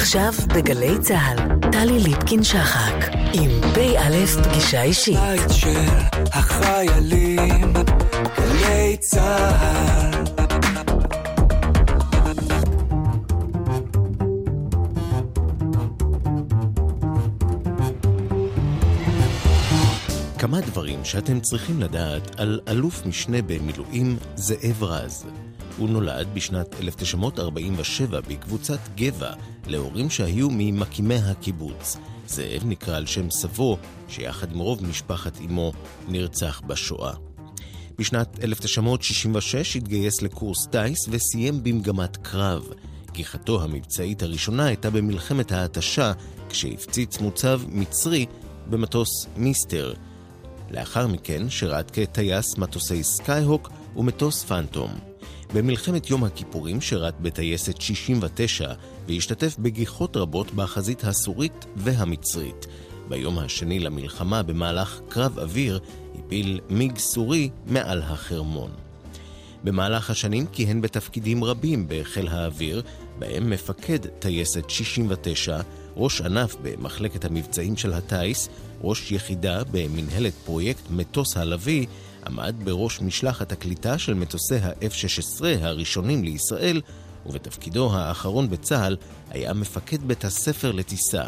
עכשיו בגלי צה"ל, טלי ליפקין-שחק, עם פ"א פגישה אישית. בית של החיילים, גלי צה"ל. כמה דברים שאתם צריכים לדעת על אלוף משנה במילואים זאב רז. הוא נולד בשנת 1947 בקבוצת גבע להורים שהיו ממקימי הקיבוץ. זאב נקרא על שם סבו, שיחד עם רוב משפחת אמו נרצח בשואה. בשנת 1966 התגייס לקורס טיס וסיים במגמת קרב. גיחתו המבצעית הראשונה הייתה במלחמת ההתשה, כשהפציץ מוצב מצרי במטוס מיסטר. לאחר מכן שירת כטייס מטוסי סקייהוק ומטוס פנטום. במלחמת יום הכיפורים שירת בטייסת 69 והשתתף בגיחות רבות בחזית הסורית והמצרית. ביום השני למלחמה במהלך קרב אוויר הפיל מיג סורי מעל החרמון. במהלך השנים כיהן בתפקידים רבים בחיל האוויר, בהם מפקד טייסת 69, ראש ענף במחלקת המבצעים של הטיס, ראש יחידה במנהלת פרויקט מטוס הלוי, עמד בראש משלחת הקליטה של מטוסי ה-F-16 הראשונים לישראל, ובתפקידו האחרון בצה"ל היה מפקד בית הספר לטיסה.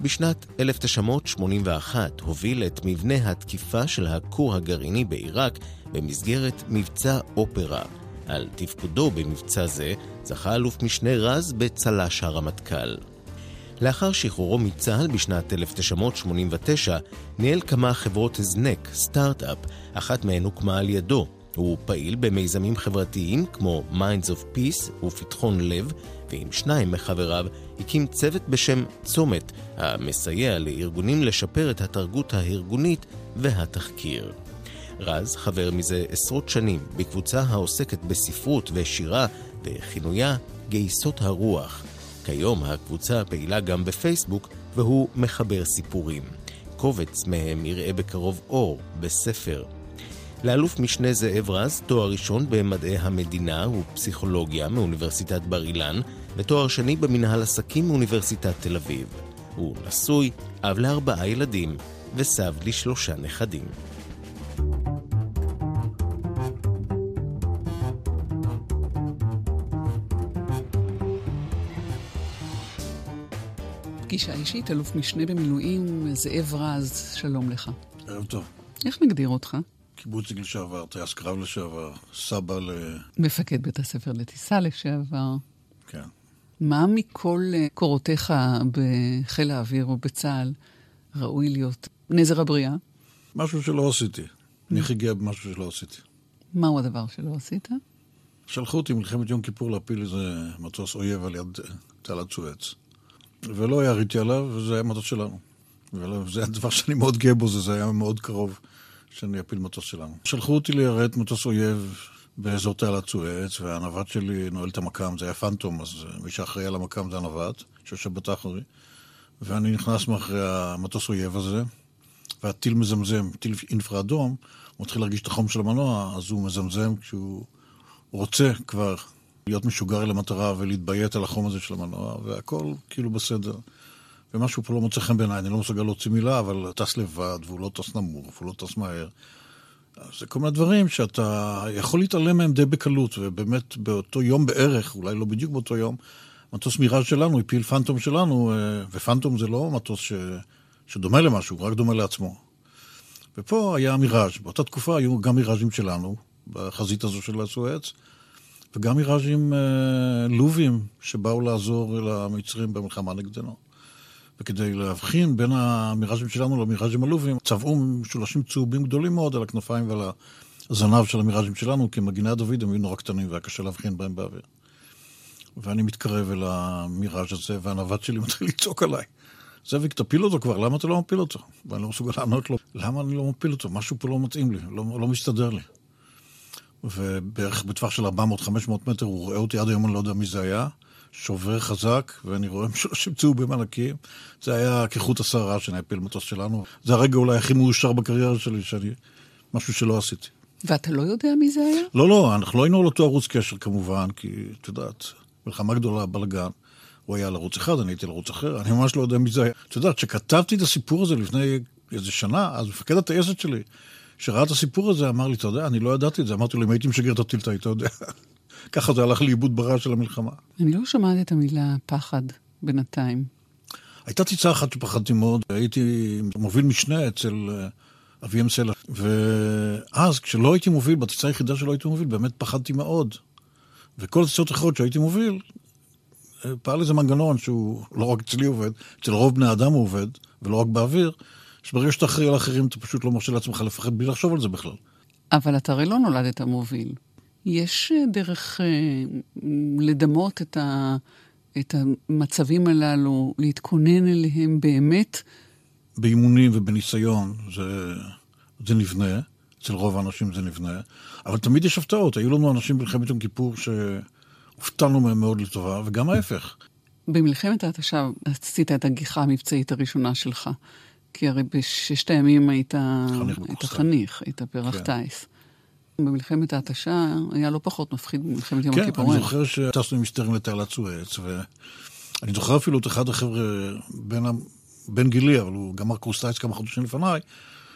בשנת 1981 הוביל את מבנה התקיפה של הכור הגרעיני בעיראק במסגרת מבצע אופרה. על תפקודו במבצע זה זכה אלוף משנה רז בצל"ש הרמטכ"ל. לאחר שחרורו מצה"ל בשנת 1989, ניהל כמה חברות הזנק, סטארט-אפ, אחת מהן הוקמה על ידו. הוא פעיל במיזמים חברתיים כמו Minds of Peace ופתחון לב, ועם שניים מחבריו הקים צוות בשם צומת, המסייע לארגונים לשפר את התרבות הארגונית והתחקיר. רז חבר מזה עשרות שנים בקבוצה העוסקת בספרות ושירה וכינויה גייסות הרוח. כיום הקבוצה פעילה גם בפייסבוק והוא מחבר סיפורים. קובץ מהם יראה בקרוב אור בספר. לאלוף משנה זאב רז תואר ראשון במדעי המדינה ופסיכולוגיה מאוניברסיטת בר אילן ותואר שני במנהל עסקים מאוניברסיטת תל אביב. הוא נשוי, אב לארבעה ילדים וסב לשלושה נכדים. פגישה אישית, אלוף משנה במילואים, זאב רז, שלום לך. ערב טוב. איך נגדיר אותך? קיבוצניק לשעבר, טייס קרב לשעבר, סבא ל... מפקד בית הספר לטיסה לשעבר. כן. מה מכל אה, קורותיך בחיל האוויר או בצה"ל ראוי להיות נזר הבריאה? משהו שלא עשיתי. אני הכי גאה במשהו שלא עשיתי. מהו הדבר שלא עשית? שלחו אותי מלחמת יום כיפור להפיל איזה מטוס אויב על יד תעלת סואץ. ולא יריתי עליו, וזה היה מטוס שלנו. וזה הדבר שאני מאוד גאה בו, זה, זה היה מאוד קרוב שאני אפיל מטוס שלנו. שלחו אותי ליירט מטוס אויב באזור תעלת סואץ, והנווט שלי נועל את המקם, זה היה פנטום, אז מי שאחראי על המקם זה הנווט, שיושב בתחרי. ואני נכנס מאחורי המטוס אויב הזה, והטיל מזמזם, טיל אינפרה אדום, הוא מתחיל להרגיש את החום של המנוע, אז הוא מזמזם כשהוא רוצה כבר להיות משוגר אל המטרה ולהתביית על החום הזה של המנוע, והכל כאילו בסדר. ומשהו פה לא מוצא חן בעיניי, אני לא מסוגל להוציא מילה, אבל טס לבד, והוא לא טס נמוך, והוא לא טס מהר. זה כל מיני דברים שאתה יכול להתעלם מהם די בקלות, ובאמת באותו יום בערך, אולי לא בדיוק באותו יום, מטוס מיראז' שלנו הפיל פנטום שלנו, אה, ופנטום זה לא מטוס ש... שדומה למשהו, רק דומה לעצמו. ופה היה מיראז', באותה תקופה היו גם מיראז'ים שלנו, בחזית הזו של הסואץ, וגם מיראז'ים אה, לובים שבאו לעזור למצרים במלחמה נגדנו. וכדי להבחין בין המיראז'ים שלנו למיראז'ים הלובים, צבעו משולשים צהובים גדולים מאוד על הכנפיים ועל הזנב של המיראז'ים שלנו, כי מגיני הדוד הם היו נורא קטנים והיה קשה להבחין בהם באוויר. ואני מתקרב אל המיראז' הזה, והנווט שלי מתחיל לצעוק עליי. זאביק, תפיל אותו כבר, למה אתה לא מפיל אותו? ואני לא מסוגל לענות לו, למה אני לא מפיל אותו? משהו פה לא מתאים לי, לא, לא מסתדר לי. ובערך בטווח של 400-500 מטר הוא רואה אותי, עד היום אני לא יודע מי זה היה, שובר חזק, ואני רואה משלושים צהובים ענקים. זה היה כחוט השערה שאני אפיל מטוס שלנו. זה הרגע אולי הכי מאושר בקריירה שלי, שאני... משהו שלא עשיתי. ואתה לא יודע מי זה היה? לא, לא, אנחנו לא היינו על אותו ערוץ קשר כמובן, כי את יודעת, מלחמה גדולה, בלאגן. הוא היה על ערוץ אחד, אני הייתי על ערוץ אחר, אני ממש לא יודע מי זה היה. את יודעת, כשכתבתי את הסיפור הזה לפני איזה שנה, אז מפקד הטייסת שלי, שראה את הסיפור הזה, אמר לי, אתה יודע, אני לא ידעתי את זה. אמרתי לו, אם הייתי משגר את הטילטה, היית יודע. ככה זה הלך לאיבוד ברע של המלחמה. אני לא שומעת את המילה פחד בינתיים. הייתה טיצה אחת שפחדתי מאוד, הייתי מוביל משנה אצל אה, אביהם סלע, ואז כשלא הייתי מוביל, בטיסה היחידה שלא הייתי מוביל, באמת פחדתי מאוד. וכל הטיסות האחרות שהייתי מוביל, אה, פעל איזה מנגנון שהוא לא רק אצלי עובד, אצל רוב בני אדם הוא עובד, ולא רק באוויר, שברגע שאתה אחראי על אחרים, אתה פשוט לא מרשה לעצמך לפחד בלי לחשוב על זה בכלל. אבל אתה הרי לא נולדת מוביל. יש אה, דרך אה, לדמות את, ה, את המצבים הללו, להתכונן אליהם באמת? באימונים ובניסיון זה, זה נבנה, אצל רוב האנשים זה נבנה, אבל תמיד יש הפתעות. היו לנו אנשים במלחמת יום כיפור שהופתענו מהם מאוד לטובה, וגם ההפך. במלחמת ההתשה עשית את הגיחה המבצעית הראשונה שלך. כי הרי בששת הימים היית היית, חניך, היית פרח כן. טיס. במלחמת ההתשה היה לא פחות מפחיד במלחמת יום כן, הכיפורים. כן, אני זוכר שטסנו עם מסתרים לתעלת סואץ, ואני זוכר אפילו את אחד החבר'ה בין גילי, אבל הוא גמר קורס טייס כמה חודשים לפניי,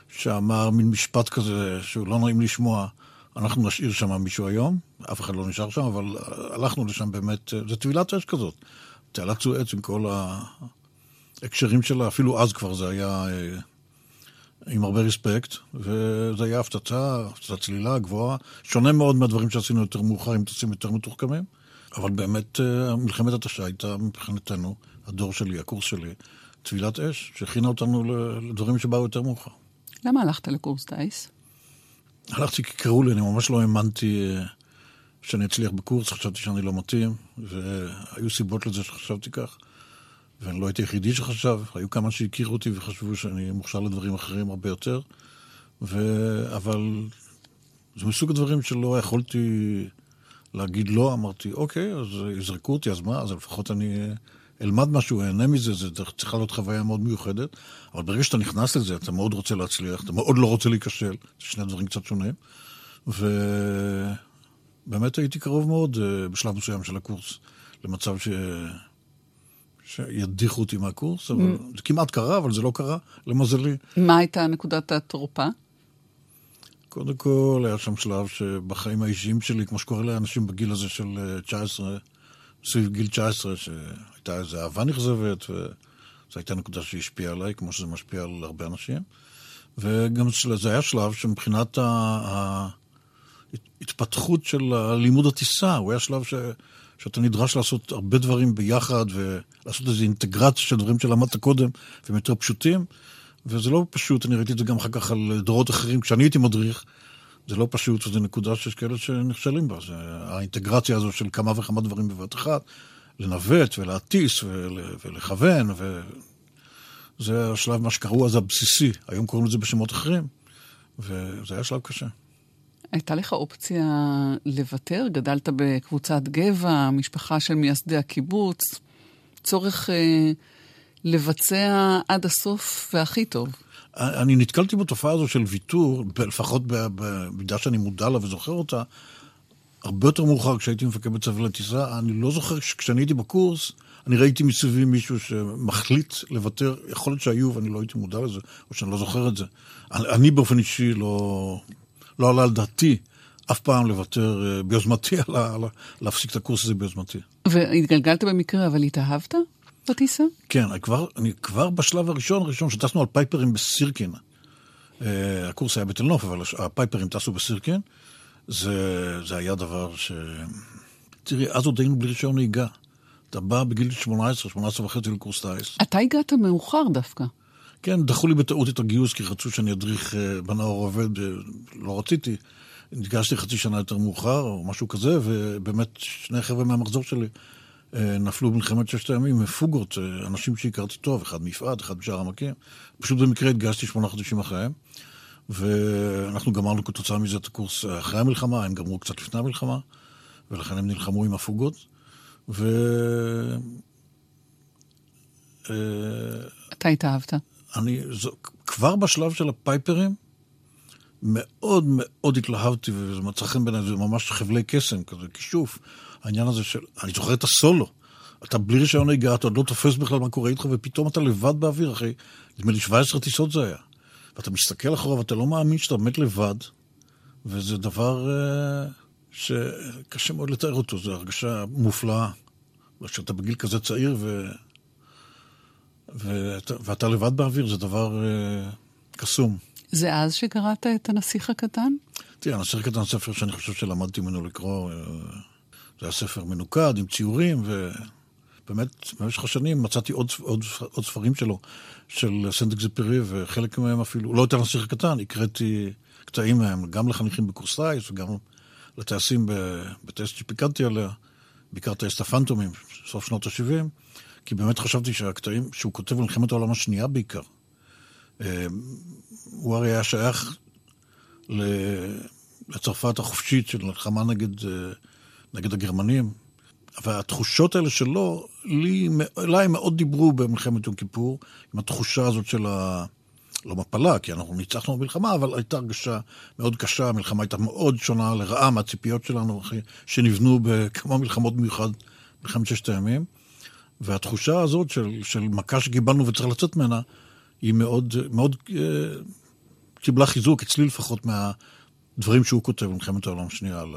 שאמר מין משפט כזה שהוא לא נעים לשמוע, אנחנו נשאיר שם מישהו היום, אף אחד לא נשאר שם, אבל הלכנו לשם באמת, זה טבילת אש כזאת. תעלת סואץ עם כל ההקשרים שלה, אפילו אז כבר זה היה אה, עם הרבה רספקט, וזה היה הפצצה, הפצצה צלילה גבוהה, שונה מאוד מהדברים שעשינו יותר מאוחר עם טסים יותר מתוחכמים, אבל באמת אה, מלחמת התשה הייתה מבחינתנו, הדור שלי, הקורס שלי, טבילת אש, שהכינה אותנו לדברים שבאו יותר מאוחר. למה הלכת לקורס טיס? הלכתי כי קראו לי, אני ממש לא האמנתי אה, שאני אצליח בקורס, חשבתי שאני לא מתאים, והיו סיבות לזה שחשבתי כך. ואני לא הייתי היחידי שחשב, היו כמה שהכירו אותי וחשבו שאני מוכשר לדברים אחרים הרבה יותר, ו... אבל זה מסוג הדברים שלא יכולתי להגיד לא, אמרתי, אוקיי, אז יזרקו אותי, אז מה, אז לפחות אני אלמד משהו, אהנה מזה, זה צריכה להיות חוויה מאוד מיוחדת, אבל ברגע שאתה נכנס לזה, אתה מאוד רוצה להצליח, אתה מאוד לא רוצה להיכשל, זה שני דברים קצת שונים, ובאמת הייתי קרוב מאוד אה, בשלב מסוים של הקורס למצב ש... שידיחו אותי מהקורס, אבל mm. זה כמעט קרה, אבל זה לא קרה, למזלי. מה הייתה נקודת התורפה? קודם כל, היה שם שלב שבחיים האישיים שלי, כמו שקורה לאנשים בגיל הזה של 19, אה, סביב גיל 19, שהייתה איזו אהבה נכזבת, וזו הייתה נקודה שהשפיעה עליי, כמו שזה משפיע על הרבה אנשים. וגם זה היה שלב שמבחינת ההתפתחות של לימוד הטיסה, הוא היה שלב ש... שאתה נדרש לעשות הרבה דברים ביחד ולעשות איזו אינטגרציה של דברים שלמדת קודם והם יותר פשוטים. וזה לא פשוט, אני ראיתי את זה גם אחר כך על דורות אחרים, כשאני הייתי מדריך, זה לא פשוט, וזו נקודה שיש כאלה שנכשלים בה. זה האינטגרציה הזו של כמה וכמה דברים בבת אחת, לנווט ולהטיס ול, ולכוון, וזה השלב, מה שקראו אז הבסיסי. היום קוראים לזה בשמות אחרים, וזה היה שלב קשה. הייתה לך אופציה לוותר? גדלת בקבוצת גבע, משפחה של מייסדי הקיבוץ, צורך אה, לבצע עד הסוף והכי טוב. אני נתקלתי בתופעה הזו של ויתור, לפחות במידה שאני מודע לה וזוכר אותה, הרבה יותר מאוחר כשהייתי מפקד ספר לטיסה. אני לא זוכר כשאני הייתי בקורס, אני ראיתי מסביבי מישהו שמחליט לוותר, יכול להיות שהיו ואני לא הייתי מודע לזה, או שאני לא זוכר את זה. אני באופן אישי לא, לא עלה על דעתי אף פעם לוותר אה, ביוזמתי, להפסיק את הקורס הזה ביוזמתי. והתגלגלת במקרה, אבל התאהבת בטיסה? כן, אני כבר, אני כבר בשלב הראשון, הראשון שטסנו על פייפרים בסירקין. Uh, הקורס היה בתל נוף, אבל הפייפרים טסו בסירקין. זה, זה היה דבר ש... תראי, אז עוד היינו בלי רישיון נהיגה. אתה בא בגיל 18, 18 וחצי לקורס טייס. אתה הגעת מאוחר דווקא. כן, דחו לי בטעות את הגיוס, כי רצו שאני אדריך אה, בנאור עובד, לא רציתי. ניגשתי חצי שנה יותר מאוחר, או משהו כזה, ובאמת שני חבר'ה מהמחזור שלי אה, נפלו במלחמת ששת הימים מפוגות, אה, אנשים שהכרתי טוב, אחד מיפעת, אחד בשער עמקים. פשוט במקרה התגייסתי שמונה חודשים אחריהם, ואנחנו גמרנו כתוצאה מזה את הקורס אחרי המלחמה, הם גמרו קצת לפני המלחמה, ולכן הם נלחמו עם הפוגות. ו... אתה התאהבת? אני, זו, כבר בשלב של הפייפרים, מאוד מאוד התלהבתי, וזה מצא חן בעיניי, זה ממש חבלי קסם, כזה כישוף. העניין הזה של, אני זוכר את הסולו. אתה בלי רישיון נהיגה, אתה עוד לא תופס בכלל מה קורה איתך, ופתאום אתה לבד באוויר, אחרי, נדמה לי 17 טיסות זה היה. ואתה מסתכל אחורה ואתה לא מאמין שאתה מת לבד, וזה דבר uh, שקשה מאוד לתאר אותו, זו הרגשה מופלאה. כשאתה בגיל כזה צעיר ו... ואתה, ואתה לבד באוויר, זה דבר uh, קסום. זה אז שקראת את הנסיך הקטן? תראה, הנסיך הקטן זה ספר שאני חושב שלמדתי ממנו לקרוא. Uh, זה היה ספר מנוקד עם ציורים, ובאמת, במשך השנים מצאתי עוד, עוד, עוד ספרים שלו, של סנט אקזפרי, וחלק מהם אפילו, לא את הנסיך הקטן, הקראתי קטעים מהם, גם לחניכים בקורס טייס וגם לטייסים בטייס שפיקדתי עליה, בעיקר טייסת הפנטומים, סוף שנות ה-70, כי באמת חשבתי שהקטעים שהוא כותב במלחמת העולם השנייה בעיקר, אה, הוא הרי היה שייך לצרפת החופשית של מלחמה נגד, אה, נגד הגרמנים, והתחושות האלה שלו, לי, אליי מאוד דיברו במלחמת יום כיפור, עם התחושה הזאת של ה... לא מפלה, כי אנחנו ניצחנו במלחמה, אבל הייתה הרגשה מאוד קשה, המלחמה הייתה מאוד שונה לרעה מהציפיות שלנו, שנבנו בכמה מלחמות במיוחד, מלחמת ששת הימים. והתחושה הזאת של, של מכה שקיבלנו וצריך לצאת ממנה, היא מאוד, מאוד אה, קיבלה חיזוק, אצלי לפחות, מהדברים שהוא כותב במלחמת העולם השנייה על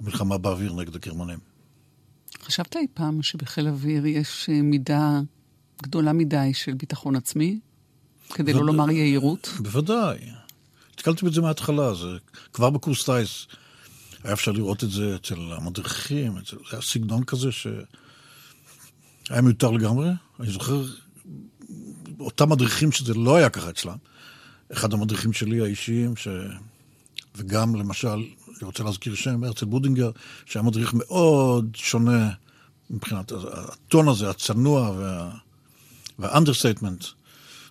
המלחמה באוויר נגד הגרמנים. חשבת אי פעם שבחיל אוויר יש אה, מידה גדולה מדי של ביטחון עצמי? כדי לא לומר יהירות? בוודאי. נתקלתי בזה מההתחלה, זה כבר בקורס טייס. היה אפשר לראות את זה אצל המדריכים, אצל... זה היה סגנון כזה שהיה מיותר לגמרי. אני זוכר, אותם מדריכים שזה לא היה ככה אצלם. אחד המדריכים שלי האישיים, ש... וגם למשל, אני רוצה להזכיר שם, הרצל בודינגר, שהיה מדריך מאוד שונה מבחינת הטון הזה, הצנוע וה... והאנדרסטייטמנט.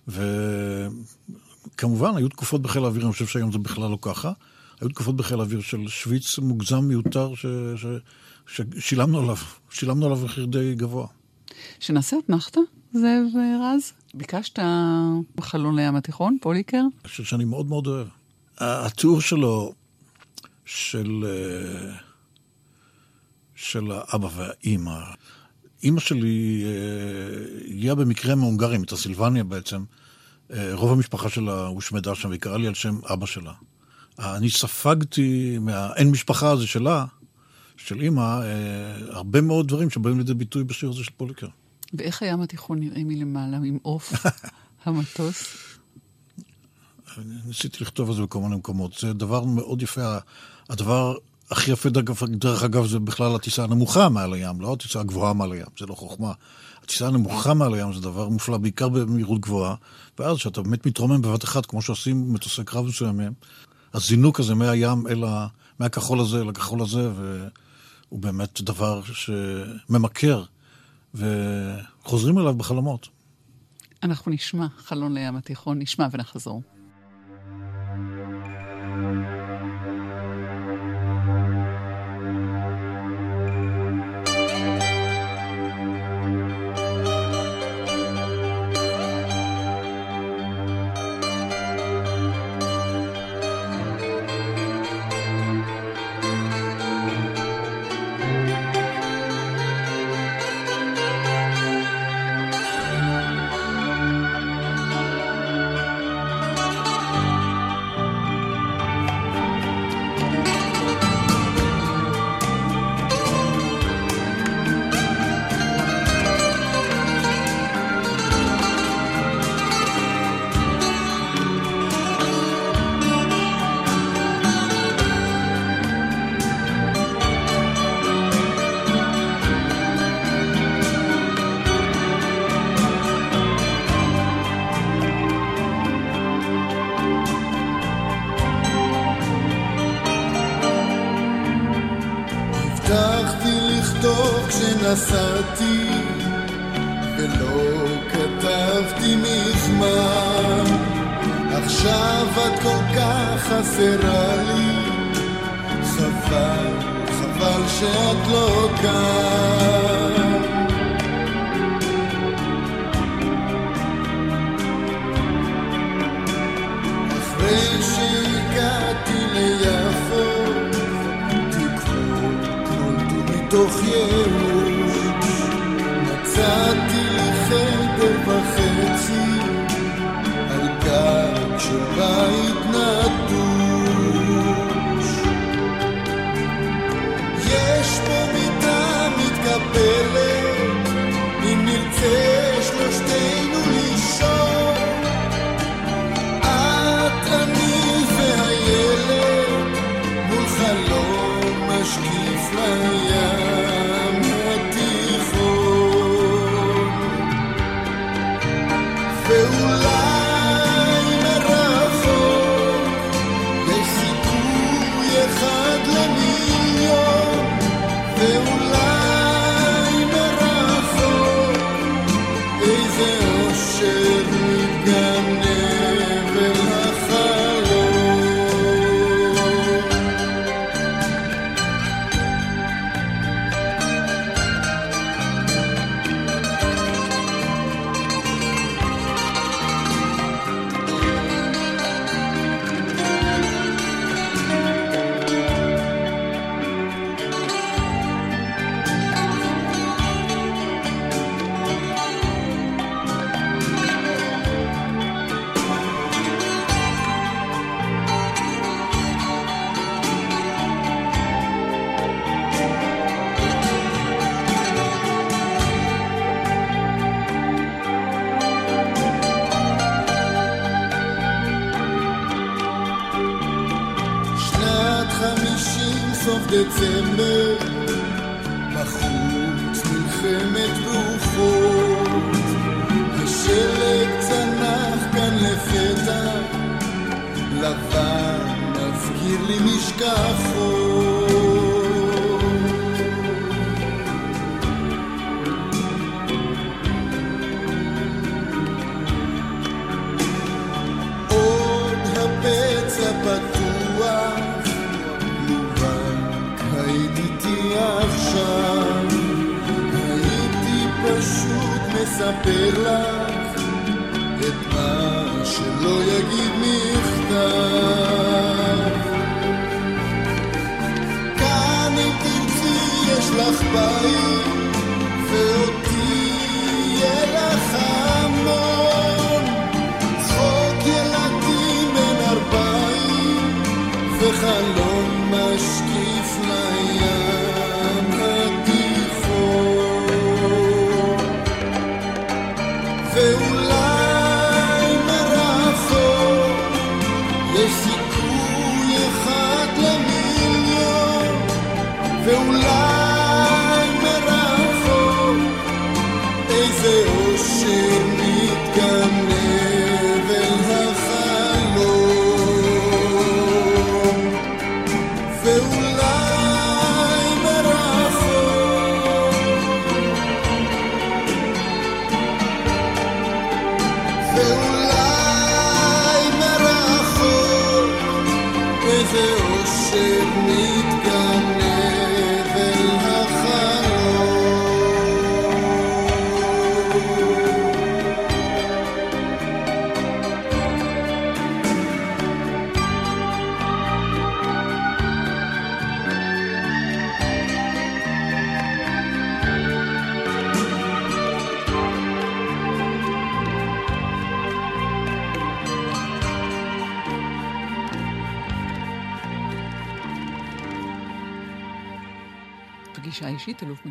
וכמובן, היו תקופות בחיל האוויר, אני חושב שהיום זה בכלל לא ככה. היו תקופות בחיל האוויר של שוויץ מוגזם מיותר ש... ש... ששילמנו עליו, שילמנו עליו מחיר די גבוה. שנעשה אתנחתא, זאב רז? ביקשת בחלון לים התיכון, פוליקר? אני חושב שאני מאוד מאוד אוהב. התיאור שלו של, אה, של האבא והאימא, אימא שלי אה, הגיעה במקרה מהונגריה, מטרסילבניה בעצם. אה, רוב המשפחה שלה הושמדה שם, והיא קראה לי על שם אבא שלה. אני ספגתי מהאין משפחה הזה שלה, של אימא, אה, הרבה מאוד דברים שבאים לידי ביטוי בשיר הזה של פוליקר. ואיך הים התיכון נראה מלמעלה, עם עוף המטוס? ניסיתי לכתוב על זה בכל מיני מקומות. זה דבר מאוד יפה. הדבר הכי יפה, דרך, דרך אגב, זה בכלל הטיסה הנמוכה מעל הים, לא הטיסה הגבוהה מעל הים, זה לא חוכמה. הטיסה הנמוכה מעל הים זה דבר מופלא, בעיקר במהירות גבוהה, ואז כשאתה באמת מתרומם בבת אחת, כמו שעושים מטוסי קרב מסוימים, הזינוק הזה מהים אל ה... מהכחול הזה אל הכחול הזה, והוא באמת דבר שממכר, וחוזרים אליו בחלומות. אנחנו נשמע חלון לים התיכון, נשמע ונחזור. שאת לא כאן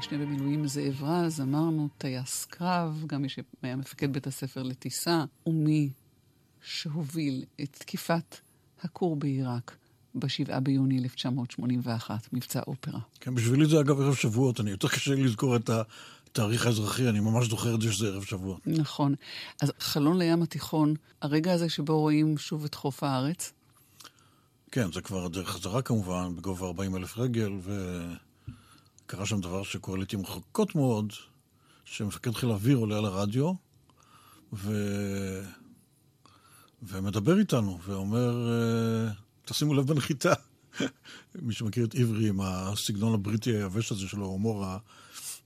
משנה במילואים זאב רז, אמרנו טייס קרב, גם מי שהיה מפקד בית הספר לטיסה, ומי שהוביל את תקיפת הכור בעיראק ב-7 ביוני 1981, מבצע אופרה. כן, בשבילי זה אגב ערב שבועות, אני יותר קשה לי לזכור את התאריך האזרחי, אני ממש זוכר את זה שזה ערב שבועות. נכון. אז חלון לים התיכון, הרגע הזה שבו רואים שוב את חוף הארץ, כן, זה כבר דרך חזרה כמובן, בגובה 40 אלף רגל, וקרה שם דבר שקורה לעיתים רחוקות מאוד, שמפקד חיל האוויר עולה על הרדיו, ו... ומדבר איתנו, ואומר, אה, תשימו לב בנחיתה. מי שמכיר את עברי עם הסגנון הבריטי היבש הזה שלו, הומור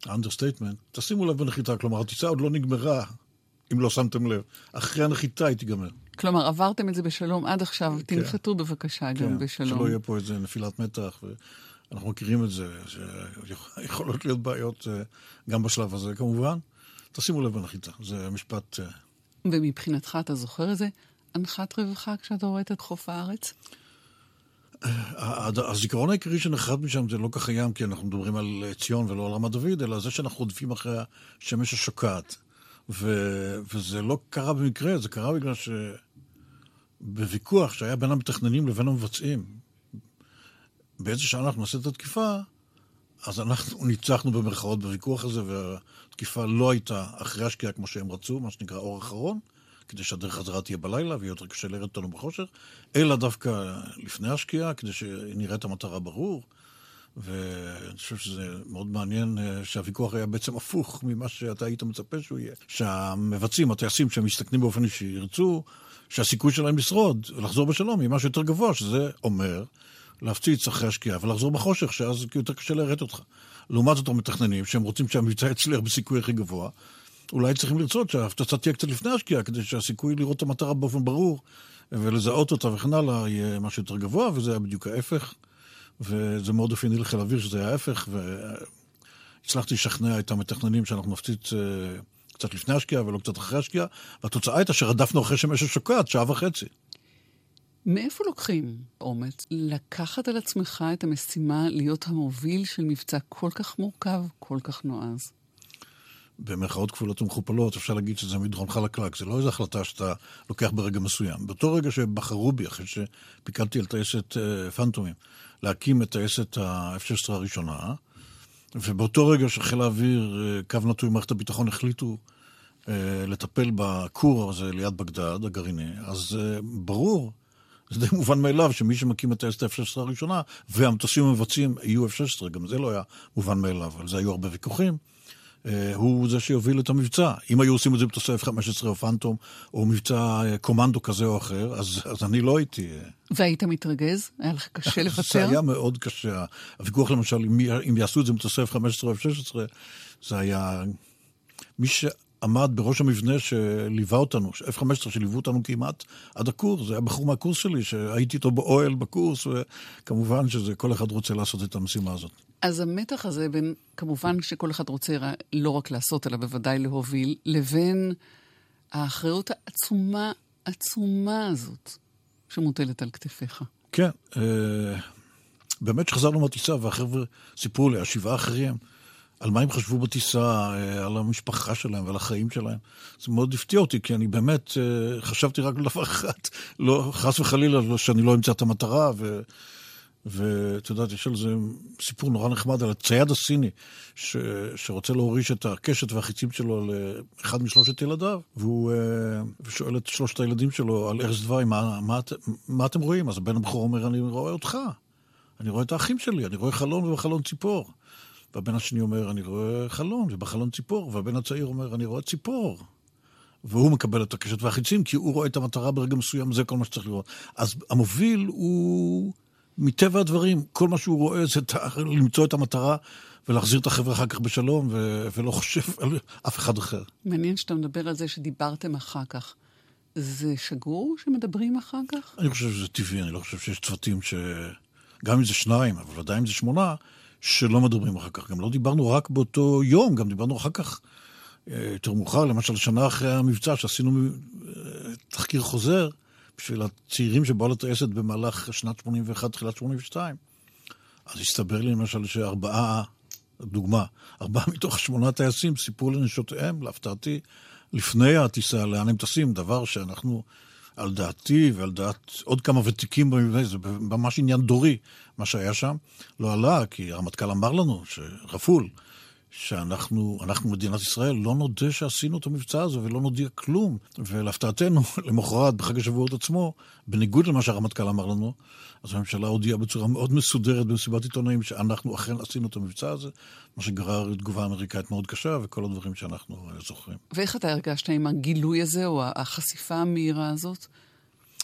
ה understatement, תשימו לב בנחיתה, כלומר, הטיסה עוד לא נגמרה, אם לא שמתם לב. אחרי הנחיתה היא תיגמר. כלומר, עברתם את זה בשלום עד עכשיו, כן. תנחתו בבקשה גם בשלום. שלא יהיה פה איזה נפילת מתח, ואנחנו מכירים את זה, שיכולות להיות בעיות אה, גם בשלב הזה כמובן. תשימו לב בנחיתה, זה משפט... אה, ומבחינתך, אתה זוכר איזה אנחת רווחה כשאתה רואה את חוף הארץ? הד- הזיכרון העיקרי שנחרד משם זה לא כך ים, כי אנחנו מדברים על אה, ציון ולא על רמת דוד, אלא זה שאנחנו רודפים אחרי השמש השוקעת. ו- וזה לא קרה במקרה, זה קרה בגלל שבוויכוח שהיה בין המתכננים לבין המבצעים, באיזה שעה אנחנו נעשה את התקיפה, אז אנחנו ניצחנו במרכאות בוויכוח הזה, והתקיפה לא הייתה אחרי השקיעה כמו שהם רצו, מה שנקרא אור אחרון, כדי שהדרך חזרה תהיה בלילה ויהיה יותר קשה לראות אותנו בחושך, אלא דווקא לפני השקיעה, כדי שנראה את המטרה ברור. ואני חושב שזה מאוד מעניין אה, שהוויכוח היה בעצם הפוך ממה שאתה היית מצפה שהוא יהיה. שהמבצעים, הטייסים שהם מסתכנים באופן אישי, ירצו שהסיכוי שלהם לשרוד ולחזור בשלום יהיה משהו יותר גבוה, שזה אומר להפציץ אחרי השקיעה ולחזור בחושך, שאז יותר קשה לראות אותך. לעומת זאת המתכננים, שהם רוצים שהמבצע יצליח בסיכוי הכי גבוה, אולי צריכים לרצות שההפצצה תהיה קצת לפני השקיעה, כדי שהסיכוי לראות את המטרה באופן ברור ולזהות אותה וכן הלאה יהיה משהו יותר גבוה, וזה היה בדיוק ההפך. וזה מאוד אופייני לחיל האוויר שזה היה ההפך, והצלחתי לשכנע את המתכננים שאנחנו נפציץ אה, קצת לפני השקיעה ולא קצת אחרי השקיעה, והתוצאה הייתה שרדפנו אחרי שמש השוקעת שעה וחצי. מאיפה לוקחים אומץ לקחת על עצמך את המשימה להיות המוביל של מבצע כל כך מורכב, כל כך נועז? במרכאות כפולות ומכופלות, אפשר להגיד שזה מדרון חלקלק, זה לא איזו החלטה שאתה לוקח ברגע מסוים. באותו רגע שבחרו בי, אחרי שפיקדתי על טייסת uh, פנטומים, להקים את טייסת ה-F-16 הראשונה, ובאותו רגע שחיל האוויר, uh, קו נטוי מערכת הביטחון, החליטו uh, לטפל בכור הזה ליד בגדד, הגרעיני, אז uh, ברור, זה די מובן מאליו שמי שמקים את טייסת ה-F-16 הראשונה, והמטוסים המבצעים יהיו F-16, גם זה לא היה מובן מאליו, על זה היו הרבה ויכוחים. אה, הוא זה שיוביל את המבצע. אם היו עושים את זה מטוסי F-15 או פנטום, או מבצע אה, קומנדו כזה או אחר, אז, אז אני לא הייתי... אה, והיית מתרגז? היה לך קשה לוותר? זה היה מאוד קשה. הוויכוח למשל, אם, אם יעשו את זה מטוסי F-15 או F-16, זה היה... מי שעמד בראש המבנה שליווה אותנו, F-15 שליוו אותנו כמעט עד הקורס, זה היה בחור מהקורס שלי, שהייתי איתו באוהל בקורס, וכמובן שכל אחד רוצה לעשות את המשימה הזאת. אז המתח הזה בין, כמובן שכל אחד רוצה לא רק לעשות, אלא בוודאי להוביל, לבין האחריות העצומה, עצומה הזאת, שמוטלת על כתפיך. כן, אה, באמת שחזרנו מהטיסה, והחבר'ה סיפרו לי, השבעה האחרים, על מה הם חשבו בטיסה, אה, על המשפחה שלהם ועל החיים שלהם. זה מאוד הפתיע אותי, כי אני באמת אה, חשבתי רק על דבר אחד, לא, חס וחלילה, לא, שאני לא אמצא את המטרה, ו... ואת יודעת, יש על זה סיפור נורא נחמד על הצייד הסיני, ש, שרוצה להוריש את הקשת והחיצים שלו לאחד משלושת ילדיו, והוא אה, שואל את שלושת הילדים שלו על ארז דווי, מה, מה, מה אתם רואים? אז הבן הבכור אומר, אני רואה אותך, אני רואה את האחים שלי, אני רואה חלון ובחלון ציפור. והבן השני אומר, אני רואה חלון ובחלון ציפור, והבן הצעיר אומר, אני רואה ציפור. והוא מקבל את הקשת והחיצים, כי הוא רואה את המטרה ברגע מסוים, זה כל מה שצריך לראות. אז המוביל הוא... מטבע הדברים, כל מה שהוא רואה זה למצוא את המטרה ולהחזיר את החבר'ה אחר כך בשלום, ו- ולא חושב על אף אחד אחר. מעניין שאתה מדבר על זה שדיברתם אחר כך. זה שגור שמדברים אחר כך? אני חושב שזה טבעי, אני לא חושב שיש צוותים ש... גם אם זה שניים, אבל ודאי אם זה שמונה, שלא מדברים אחר כך. גם לא דיברנו רק באותו יום, גם דיברנו אחר כך אה, יותר מאוחר, למשל שנה אחרי המבצע, שעשינו אה, תחקיר חוזר, בשביל הצעירים שבאו לטייסת במהלך שנת 81, תחילת 82. אז הסתבר לי למשל שארבעה, דוגמה, ארבעה מתוך שמונה טייסים סיפרו לנשותיהם, להפתעתי, לפני הטיסה, לאן הם טסים, דבר שאנחנו, על דעתי ועל דעת עוד כמה ותיקים במבנה, זה ממש עניין דורי, מה שהיה שם. לא עלה, כי הרמטכ"ל אמר לנו, שרפול, שאנחנו, אנחנו מדינת ישראל, לא נודה שעשינו את המבצע הזה ולא נודיע כלום. ולהפתעתנו, למחרת, בחג השבועות עצמו, בניגוד למה שהרמטכ"ל אמר לנו, אז הממשלה הודיעה בצורה מאוד מסודרת במסיבת עיתונאים שאנחנו אכן עשינו את המבצע הזה, מה שגרר תגובה אמריקאית מאוד קשה וכל הדברים שאנחנו אה, זוכרים. ואיך אתה הרגשת עם הגילוי הזה, או החשיפה המהירה הזאת?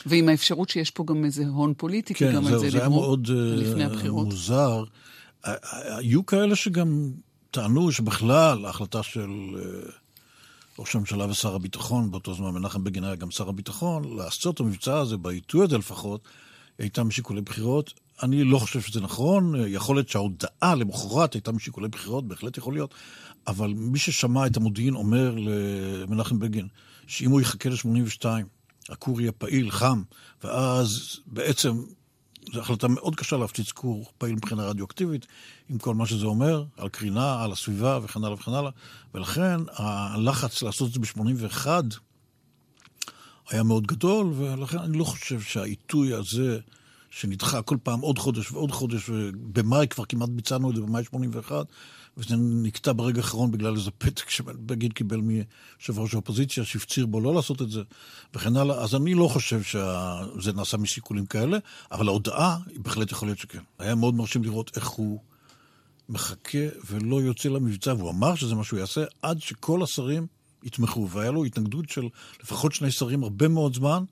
ועם האפשרות שיש פה גם איזה הון פוליטי, כן, כי גם זה, על זה דיברו לפני אה, הבחירות. מוזר. היו כאלה שגם טענו שבכלל ההחלטה של אה, ראש הממשלה ושר הביטחון, באותו זמן מנחם בגין היה גם שר הביטחון, לעשות את המבצע הזה, בעיתוי הזה לפחות, הייתה משיקולי בחירות. אני לא חושב שזה נכון, יכול להיות שההודעה למחרת הייתה משיקולי בחירות, בהחלט יכול להיות, אבל מי ששמע את המודיעין אומר למנחם בגין, שאם הוא יחכה ל-82, הכור יהיה פעיל, חם, ואז בעצם זו החלטה מאוד קשה להפציץ כור פעיל מבחינה רדיואקטיבית, עם כל מה שזה אומר, על קרינה, על הסביבה וכן הלאה וכן הלאה. ולכן הלחץ לעשות את זה ב-81 היה מאוד גדול, ולכן אני לא חושב שהעיתוי הזה, שנדחה כל פעם עוד חודש ועוד חודש, ובמאי כבר כמעט ביצענו את זה, במאי 81, וזה נקטע ברגע האחרון בגלל איזה פתק שבגין קיבל מיושב ראש האופוזיציה, שהפציר בו לא לעשות את זה, וכן הלאה. אז אני לא חושב שזה נעשה משיקולים כאלה, אבל ההודעה, בהחלט יכול להיות שכן. היה מאוד מרשים לראות איך הוא מחכה ולא יוצא למבצע, והוא אמר שזה מה שהוא יעשה, עד שכל השרים יתמכו. והיה לו התנגדות של לפחות שני שרים הרבה מאוד זמן,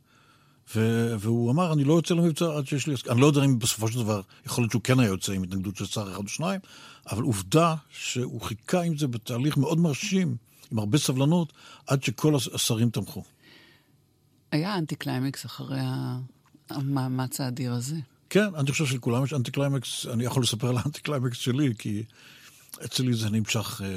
ו- והוא אמר, אני לא יוצא למבצע עד שיש לי... אני לא יודע אם בסופו של דבר, יכול להיות שהוא כן היה יוצא עם התנגדות של שר אחד או שניים, אבל עובדה שהוא חיכה עם זה בתהליך מאוד מרשים, עם הרבה סבלנות, עד שכל השרים תמכו. היה אנטי קליימקס אחרי המאמץ האדיר הזה. כן, אני חושב שלכולם יש אנטי קליימקס, אני יכול לספר על האנטי קליימקס שלי, כי אצלי זה נמשך אה,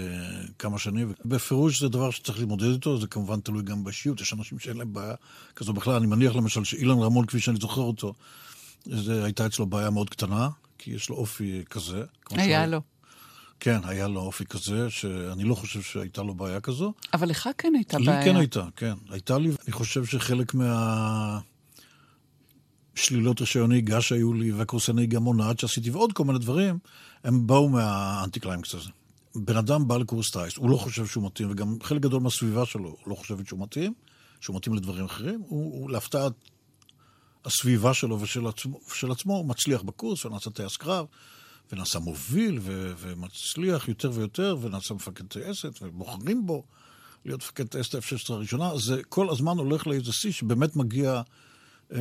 כמה שנים. בפירוש זה דבר שצריך להתמודד איתו, זה כמובן תלוי גם באישיות, יש אנשים שאין להם בעיה כזו בכלל. אני מניח למשל שאילן רמון, כפי שאני זוכר אותו, זה הייתה אצלו בעיה מאוד קטנה, כי יש לו אופי כזה. היה לו. כן, היה לו אופי כזה, שאני לא חושב שהייתה לו בעיה כזו. אבל לך כן הייתה לי בעיה. כן הייתה, כן. הייתה לי, אני חושב שחלק מה... שלילות רישיון נהיגה שהיו לי, והקורסי נהיגה מונעת שעשיתי, ועוד כל מיני דברים, הם באו מהאנטי קליימקס הזה. בן אדם בא לקורס טייס, הוא לא חושב שהוא מתאים, וגם חלק גדול מהסביבה שלו לא חושבת שהוא מתאים, שהוא מתאים לדברים אחרים. הוא, הוא להפתעת הסביבה שלו ושל עצמו, ושל עצמו, הוא מצליח בקורס, ונעשה טייס קרב, ונעשה מוביל, ו, ומצליח יותר ויותר, ונעשה מפקד טייסת, ובוחרים בו להיות מפקד טייסת F-16 הראשונה. זה כל הזמן הולך לאיזה שיא שבאמת מגיע... אה,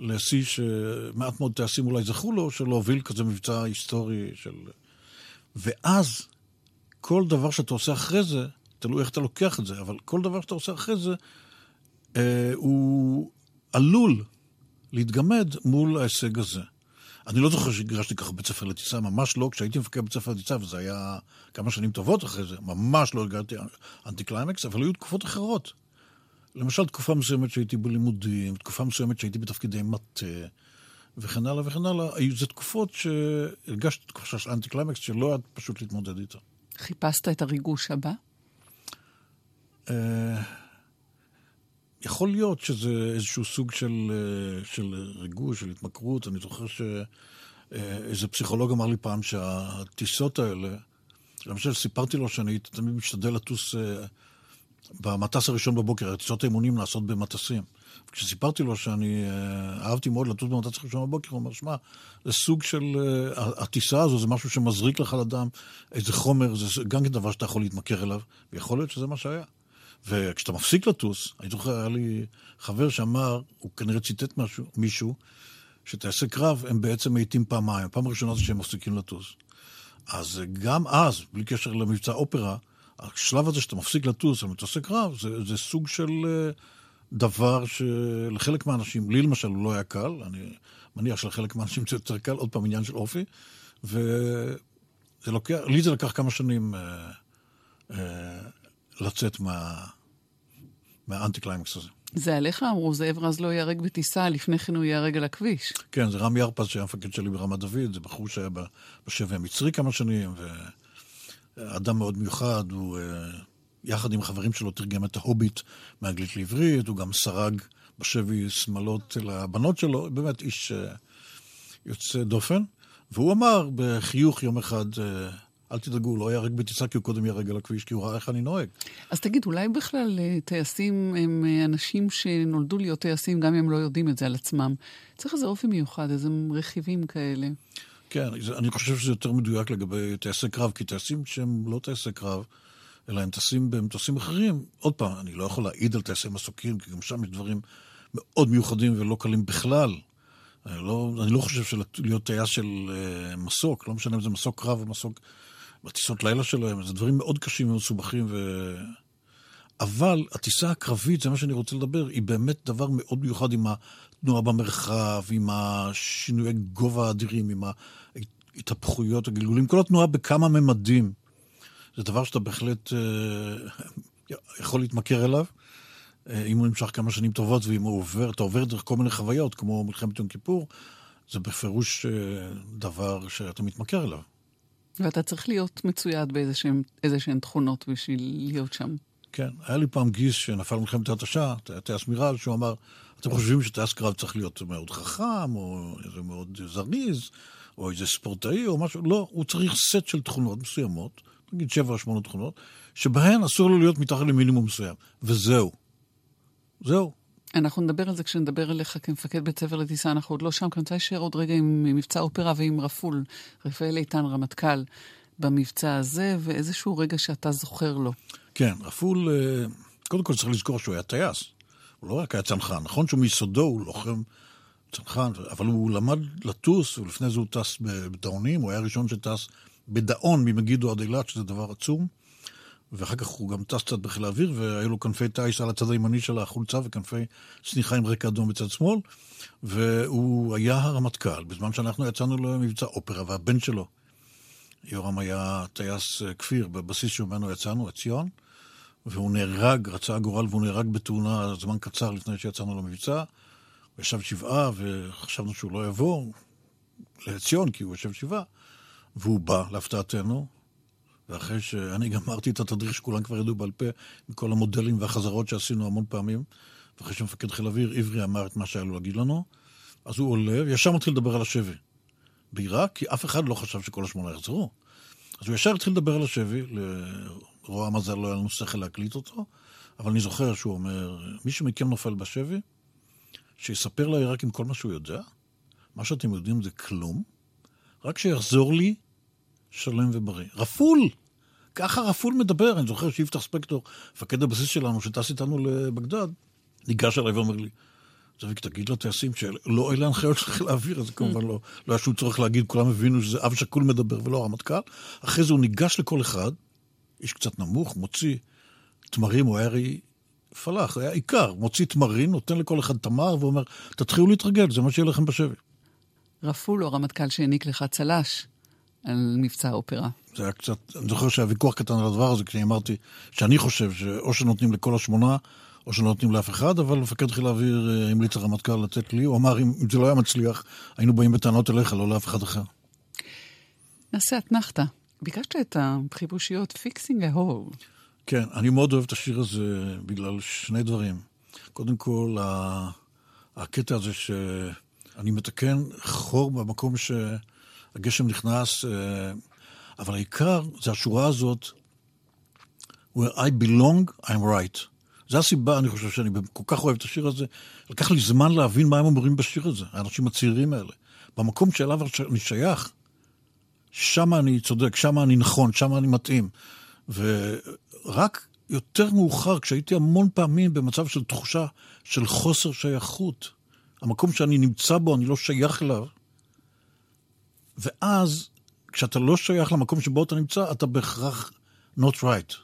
לשיא שמעט מאוד טייסים אולי זכו לו, של להוביל כזה מבצע היסטורי של... ואז, כל דבר שאתה עושה אחרי זה, תלוי איך אתה לוקח את זה, אבל כל דבר שאתה עושה אחרי זה, אה, הוא עלול להתגמד מול ההישג הזה. אני לא זוכר שהגרשתי ככה בית ספר לטיסה, ממש לא. כשהייתי מפקד בית ספר לטיסה, וזה היה כמה שנים טובות אחרי זה, ממש לא הגעתי אנטי קליימקס, אבל היו תקופות אחרות. למשל, תקופה מסוימת שהייתי בלימודים, תקופה מסוימת שהייתי בתפקידי מטה, וכן הלאה וכן הלאה. היו זה תקופות שהרגשתי תקופה של אנטי קליימקס שלא היה פשוט להתמודד איתה. חיפשת את הריגוש הבא? אה, יכול להיות שזה איזשהו סוג של, אה, של ריגוש, של התמכרות. אני זוכר שאיזה פסיכולוג אמר לי פעם שהטיסות האלה, למשל סיפרתי לו שאני תמיד משתדל לטוס אה, במטס הראשון בבוקר, טיסות האימונים נעשות במטסים. כשסיפרתי לו שאני אה, אהבתי מאוד לטוס במטס הראשון בבוקר, הוא אומר, שמע, זה סוג של... אה, הטיסה הזו זה משהו שמזריק לך לדם איזה חומר, זה גם כן דבר שאתה יכול להתמכר אליו, ויכול להיות שזה מה שהיה. וכשאתה מפסיק לטוס, אני זוכר, היה לי חבר שאמר, הוא כנראה ציטט משהו, מישהו, שטייסי קרב הם בעצם מאיטים פעמיים. הפעם הראשונה זה שהם מפסיקים לטוס. אז גם אז, בלי קשר למבצע אופרה, השלב הזה שאתה מפסיק לטוס מטוסי קרב, זה, זה סוג של אה, דבר שלחלק מהאנשים, לי למשל הוא לא היה קל, אני מניח שלחלק מהאנשים זה יותר קל, עוד פעם עניין של אופי, וזה לוקח, לי זה לקח כמה שנים אה, אה, לצאת מה, מהאנטי קליימקס הזה. זה עליך אמרו, זאב רז לא ייהרג בטיסה, לפני כן הוא ייהרג על הכביש. כן, זה רם ירפז שהיה המפקד שלי ברמת דוד, זה בחור שהיה בשבי המצרי כמה שנים, ו... אדם מאוד מיוחד, הוא אה, יחד עם החברים שלו תרגם את ההוביט מאנגלית לעברית, הוא גם סרג בשבי שמאלות לבנות שלו, באמת איש אה, יוצא דופן. והוא אמר בחיוך יום אחד, אה, אל תדאגו, לא ייהרג בטיסה כי הוא קודם ייהרג על הכביש, כי הוא ראה איך אני נוהג. אז תגיד, אולי בכלל טייסים הם אנשים שנולדו להיות טייסים, גם אם הם לא יודעים את זה על עצמם. צריך איזה אופי מיוחד, איזה רכיבים כאלה. כן, אני חושב שזה יותר מדויק לגבי טייסי קרב, כי טייסים שהם לא טייסי קרב, אלא הם טסים במטוסים אחרים, עוד פעם, אני לא יכול להעיד על טייסי מסוקים, כי גם שם יש דברים מאוד מיוחדים ולא קלים בכלל. אני לא, אני לא חושב שלהיות טייס של uh, מסוק, לא משנה אם זה מסוק קרב או מסוק בטיסות לילה שלהם, זה דברים מאוד קשים ומסובכים ו... אבל הטיסה הקרבית, זה מה שאני רוצה לדבר, היא באמת דבר מאוד מיוחד עם התנועה במרחב, עם השינויי גובה האדירים, עם ההתהפכויות, הגלגולים, כל התנועה בכמה ממדים. זה דבר שאתה בהחלט אה, יכול להתמכר אליו, אה, אם הוא נמשך כמה שנים טובות, ואם הוא עובר, אתה עובר דרך כל מיני חוויות, כמו מלחמת יום כיפור, זה בפירוש אה, דבר שאתה מתמכר אליו. ואתה צריך להיות מצויד באיזה שהן תכונות בשביל להיות שם. כן, היה לי פעם גיס שנפל במלחמת ההתשה, טייס מירל, שהוא אמר, אתם חושבים שטייס קרב צריך להיות מאוד חכם, או מאוד זריז, או איזה ספורטאי, או משהו, לא, הוא צריך סט של תכונות מסוימות, נגיד שבע או שמונה תכונות, שבהן אסור לו להיות מתחת למינימום מסוים, וזהו. זהו. אנחנו נדבר על זה כשנדבר אליך כמפקד בית ספר לטיסה, אנחנו עוד לא שם, כי אני רוצה להישאר עוד רגע עם מבצע אופרה ועם רפול, רפאל איתן רמטכ"ל, במבצע הזה, ואיזשהו רגע שאתה זוכר לו. כן, רפול, אה, קודם כל צריך לזכור שהוא היה טייס. הוא לא רק היה צנחן. נכון שהוא מיסודו, הוא לוחם צנחן, אבל הוא למד לטוס, ולפני זה הוא טס בדאונים, הוא היה הראשון שטס בדאון ממגידו עד אילת, שזה דבר עצום. ואחר כך הוא גם טס קצת בחיל האוויר, והיו לו כנפי טיס על הצד הימני של החולצה וכנפי צניחה עם רקע אדום בצד שמאל. והוא היה הרמטכ"ל, בזמן שאנחנו יצאנו למבצע אופרה, והבן שלו, יורם היה טייס אה, כפיר בבסיס שממנו יצאנו, עציון, והוא נהרג, רצה הגורל והוא נהרג בתאונה זמן קצר לפני שיצאנו למבצע. ישב שבעה וחשבנו שהוא לא יבוא לעציון כי הוא יושב שבעה. והוא בא, להפתעתנו, ואחרי שאני גמרתי את התדריך שכולם כבר ידעו בעל פה, עם כל המודלים והחזרות שעשינו המון פעמים, ואחרי שמפקד חיל האוויר עברי אמר את מה שהיה לו להגיד לנו, אז הוא עולה, וישר מתחיל לדבר על השבי. בעיראק, כי אף אחד לא חשב שכל השמונה יחזרו. אז הוא ישר התחיל לדבר על השבי, לרוע המזל לא היה לנו שכל להקליט אותו, אבל אני זוכר שהוא אומר, מי שמכם נופל בשבי, שיספר לעיראקים כל מה שהוא יודע, מה שאתם יודעים זה כלום, רק שיחזור לי שלם ובריא. רפול! ככה רפול מדבר. אני זוכר שיפתח ספקטור, מפקד הבסיס שלנו, שטס איתנו לבגדד, ניגש אליי ואומר לי, זאביק, תגיד לטייסים שלא אלה ההנחיות של חיל האוויר, אז כמובן לא, לא היה שום צורך להגיד, כולם הבינו שזה אב שכול מדבר ולא הרמטכ"ל. אחרי זה הוא ניגש לכל אחד, איש קצת נמוך, מוציא תמרים, היה הרי פלאח, היה עיקר, מוציא תמרים, נותן לכל אחד תמר ואומר, תתחילו להתרגל, זה מה שיהיה לכם בשבי. רפול הוא הרמטכ"ל שהעניק לך צל"ש על מבצע האופרה. זה היה קצת, אני זוכר שהיה ויכוח קטן על הדבר הזה, כשאני אמרתי שאני חושב שאו שנותנים לכל השמונה, או שלא נותנים לאף אחד, אבל מפקד חיל האוויר אה, המליץ לרמטכ"ל לתת לי, הוא אמר, אם זה לא היה מצליח, היינו באים בטענות אליך, לא לאף אחד אחר. נעשה אתנחתא. ביקשת את החיבושיות Fixing a Hole. כן, אני מאוד אוהב את השיר הזה בגלל שני דברים. קודם כל, הקטע הזה שאני מתקן חור במקום שהגשם נכנס, אה, אבל העיקר זה השורה הזאת, where I belong, I'm right. זו הסיבה, אני חושב, שאני כל כך אוהב את השיר הזה. לקח לי זמן להבין מה הם אומרים בשיר הזה, האנשים הצעירים האלה. במקום שאליו אני שייך, שם אני צודק, שם אני נכון, שם אני מתאים. ורק יותר מאוחר, כשהייתי המון פעמים במצב של תחושה של חוסר שייכות, המקום שאני נמצא בו, אני לא שייך אליו, ואז, כשאתה לא שייך למקום שבו אתה נמצא, אתה בהכרח not right.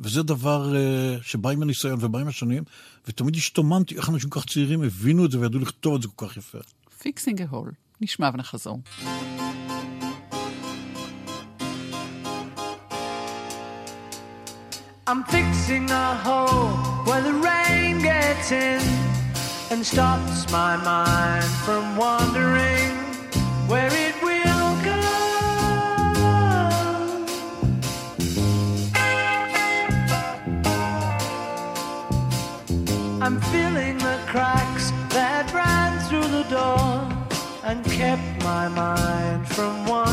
וזה דבר אה, שבא עם הניסיון ובא עם השנים, ותמיד השתוממתי איך אנשים כל כך צעירים הבינו את זה וידעו לכתוב את זה כל כך יפה. Fixing a Hole. נשמע ונחזור. I'm fixing a hole where the rain gets in and stops my mind from wandering where it will go. I'm filling the cracks that ran through the door and kept my mind from wandering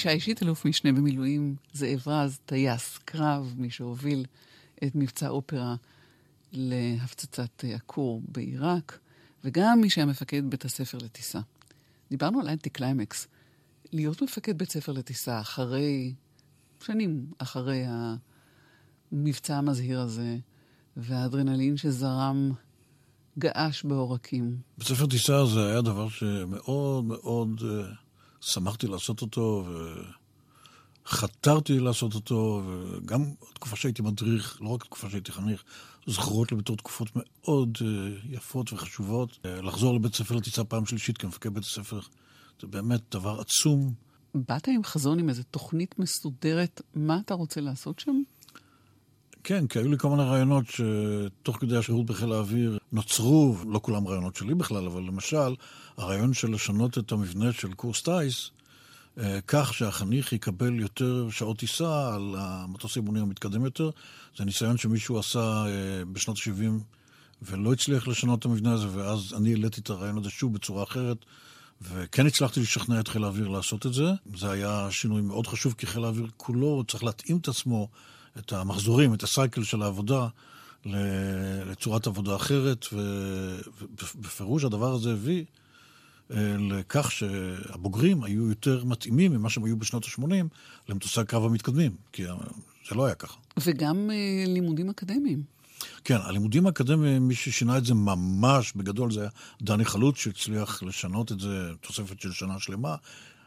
פגישה אישית, אלוף משנה במילואים זאב רז, טייס קרב, מי שהוביל את מבצע אופרה להפצצת אה, הכור בעיראק, וגם מי שהיה מפקד בית הספר לטיסה. דיברנו על אנטי קליימקס. להיות מפקד בית ספר לטיסה אחרי, שנים אחרי המבצע המזהיר הזה, והאדרנלין שזרם געש בעורקים. בית ספר טיסה זה היה דבר שמאוד מאוד אה, שמחתי לעשות אותו, וחתרתי לעשות אותו, וגם תקופה שהייתי מדריך, לא רק תקופה שהייתי חניך, זכורות לי בתור תקופות מאוד uh, יפות וחשובות. Uh, לחזור לבית ספר לטיסה פעם שלישית כמפקד בית הספר, זה באמת דבר עצום. באת עם חזון, עם איזו תוכנית מסודרת, מה אתה רוצה לעשות שם? כן, כי היו לי כל מיני רעיונות שתוך כדי השירות בחיל האוויר נוצרו, לא כולם רעיונות שלי בכלל, אבל למשל, הרעיון של לשנות את המבנה של קורס טיס, אה, כך שהחניך יקבל יותר שעות טיסה על המטוס האימונים המתקדם יותר. זה ניסיון שמישהו עשה אה, בשנות ה-70 ולא הצליח לשנות את המבנה הזה, ואז אני העליתי את הרעיון הזה שוב בצורה אחרת. וכן הצלחתי לשכנע את חיל האוויר לעשות את זה. זה היה שינוי מאוד חשוב, כי חיל האוויר כולו צריך להתאים את עצמו את המחזורים, את הסייקל של העבודה, לצורת עבודה אחרת, ובפירוש הדבר הזה הביא אה, לכך שהבוגרים היו יותר מתאימים ממה שהם היו בשנות ה-80 למטוסי הקרב המתקדמים, כי זה לא היה ככה. וגם אה, לימודים אקדמיים. כן, הלימודים האקדמיים, מי ששינה את זה ממש בגדול זה היה דני חלוץ, שהצליח לשנות את זה, תוספת של שנה שלמה.